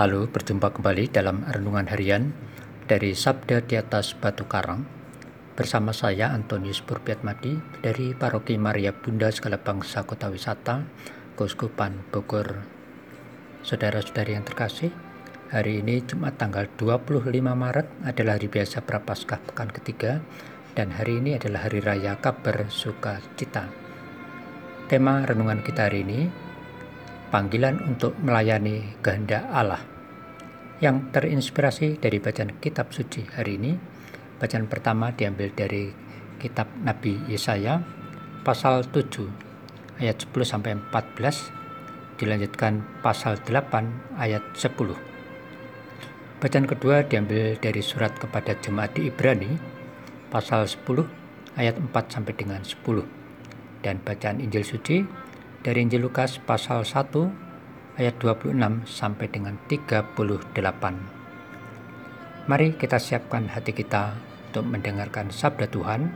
Halo, berjumpa kembali dalam renungan harian dari Sabda di atas Batu Karang bersama saya Antonius Purpiatmadi dari Paroki Maria Bunda Segala Bangsa Kota Wisata, Keuskupan Bogor. Saudara-saudari yang terkasih, hari ini Jumat tanggal 25 Maret adalah hari biasa Prapaskah pekan ketiga dan hari ini adalah hari raya kabar sukacita. Tema renungan kita hari ini panggilan untuk melayani kehendak Allah yang terinspirasi dari bacaan kitab suci hari ini. Bacaan pertama diambil dari kitab Nabi Yesaya pasal 7 ayat 10 sampai 14 dilanjutkan pasal 8 ayat 10. Bacaan kedua diambil dari surat kepada jemaat di Ibrani pasal 10 ayat 4 sampai dengan 10 dan bacaan Injil suci dari Injil Lukas pasal 1 ayat 26 sampai dengan 38. Mari kita siapkan hati kita untuk mendengarkan sabda Tuhan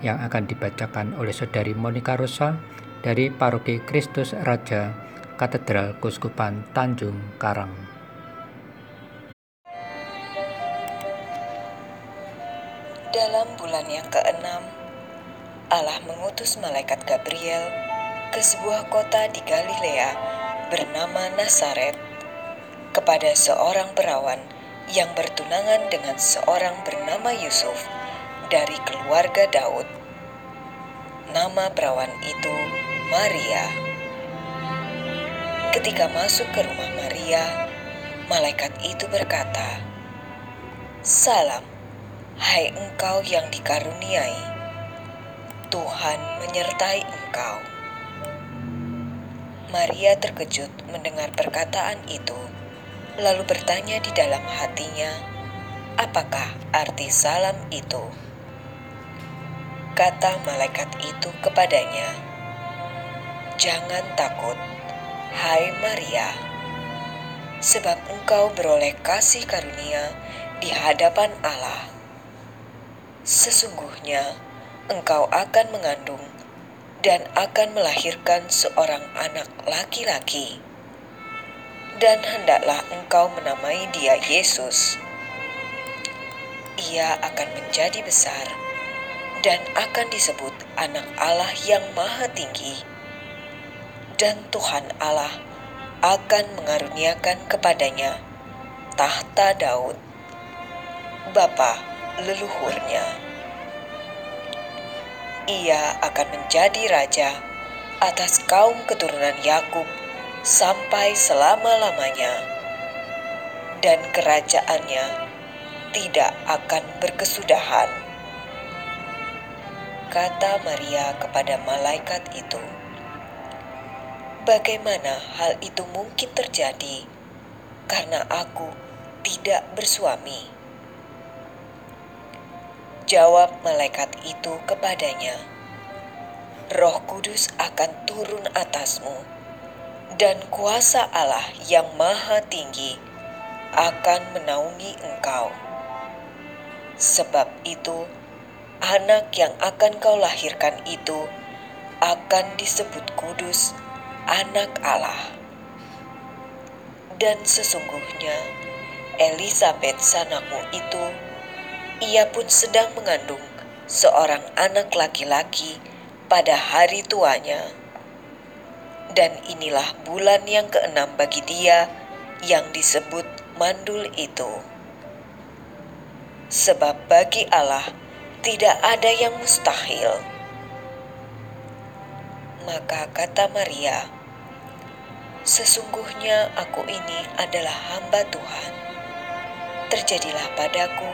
yang akan dibacakan oleh Saudari Monica Rosa dari Paroki Kristus Raja Katedral Kuskupan Tanjung Karang. Dalam bulan yang keenam, Allah mengutus malaikat Gabriel ke sebuah kota di Galilea bernama Nazaret kepada seorang perawan yang bertunangan dengan seorang bernama Yusuf dari keluarga Daud. Nama perawan itu Maria. Ketika masuk ke rumah Maria, malaikat itu berkata, "Salam, hai engkau yang dikaruniai, Tuhan menyertai engkau." Maria terkejut mendengar perkataan itu, lalu bertanya di dalam hatinya, "Apakah arti salam itu?" Kata malaikat itu kepadanya, "Jangan takut, hai Maria, sebab engkau beroleh kasih karunia di hadapan Allah. Sesungguhnya engkau akan mengandung dan akan melahirkan seorang anak laki-laki. Dan hendaklah engkau menamai dia Yesus. Ia akan menjadi besar dan akan disebut anak Allah yang maha tinggi. Dan Tuhan Allah akan mengaruniakan kepadanya tahta Daud, bapa leluhurnya ia akan menjadi raja atas kaum keturunan Yakub sampai selama-lamanya, dan kerajaannya tidak akan berkesudahan. Kata Maria kepada malaikat itu, "Bagaimana hal itu mungkin terjadi karena aku tidak bersuami?" Jawab malaikat itu kepadanya, Roh Kudus akan turun atasmu, dan kuasa Allah yang Maha Tinggi akan menaungi engkau. Sebab itu, anak yang akan kau lahirkan itu akan disebut kudus, anak Allah. Dan sesungguhnya, Elizabeth sanamu itu ia pun sedang mengandung seorang anak laki-laki pada hari tuanya. Dan inilah bulan yang keenam bagi dia yang disebut mandul itu. Sebab bagi Allah tidak ada yang mustahil. Maka kata Maria, Sesungguhnya aku ini adalah hamba Tuhan. Terjadilah padaku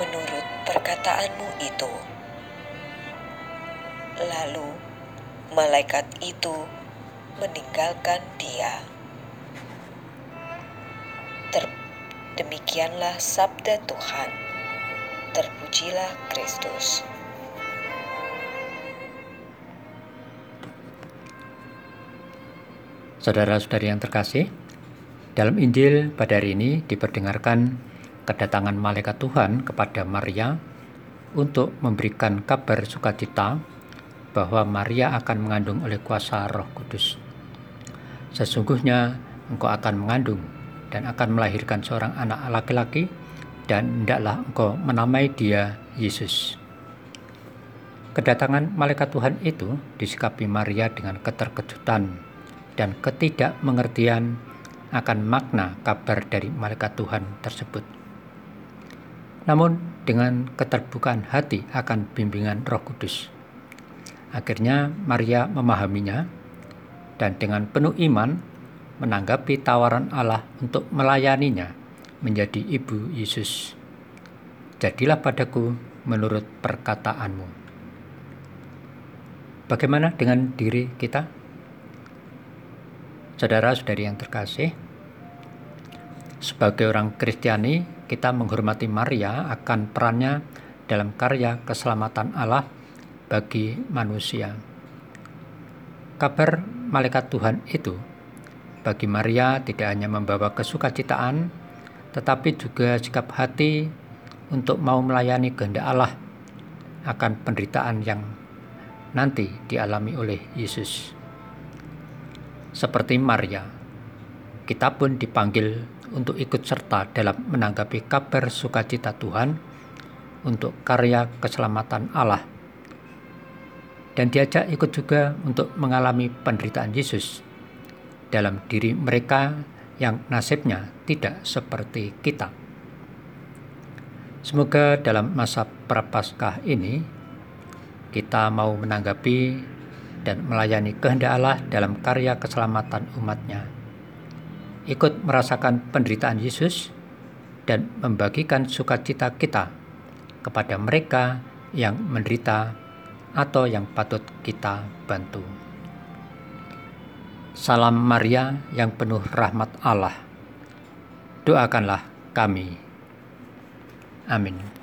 menurut perkataanmu itu. Lalu malaikat itu meninggalkan dia. Ter demikianlah sabda Tuhan. Terpujilah Kristus. Saudara-saudari yang terkasih, dalam Injil pada hari ini diperdengarkan kedatangan malaikat Tuhan kepada Maria untuk memberikan kabar sukacita bahwa Maria akan mengandung oleh kuasa Roh Kudus. Sesungguhnya engkau akan mengandung dan akan melahirkan seorang anak laki-laki dan hendaklah engkau menamai dia Yesus. Kedatangan malaikat Tuhan itu disikapi Maria dengan keterkejutan dan ketidakmengertian akan makna kabar dari malaikat Tuhan tersebut. Namun dengan keterbukaan hati akan bimbingan Roh Kudus. Akhirnya Maria memahaminya dan dengan penuh iman menanggapi tawaran Allah untuk melayaninya menjadi ibu Yesus. Jadilah padaku menurut perkataanmu. Bagaimana dengan diri kita? Saudara-saudari yang terkasih, sebagai orang Kristiani, kita menghormati Maria akan perannya dalam karya keselamatan Allah bagi manusia. Kabar malaikat Tuhan itu bagi Maria tidak hanya membawa kesukacitaan, tetapi juga sikap hati untuk mau melayani kehendak Allah akan penderitaan yang nanti dialami oleh Yesus. Seperti Maria, kita pun dipanggil untuk ikut serta dalam menanggapi kabar sukacita Tuhan untuk karya keselamatan Allah dan diajak ikut juga untuk mengalami penderitaan Yesus dalam diri mereka yang nasibnya tidak seperti kita. Semoga dalam masa prapaskah ini kita mau menanggapi dan melayani kehendak Allah dalam karya keselamatan umatnya. Ikut merasakan penderitaan Yesus dan membagikan sukacita kita kepada mereka yang menderita atau yang patut kita bantu. Salam Maria yang penuh rahmat Allah. Doakanlah kami. Amin.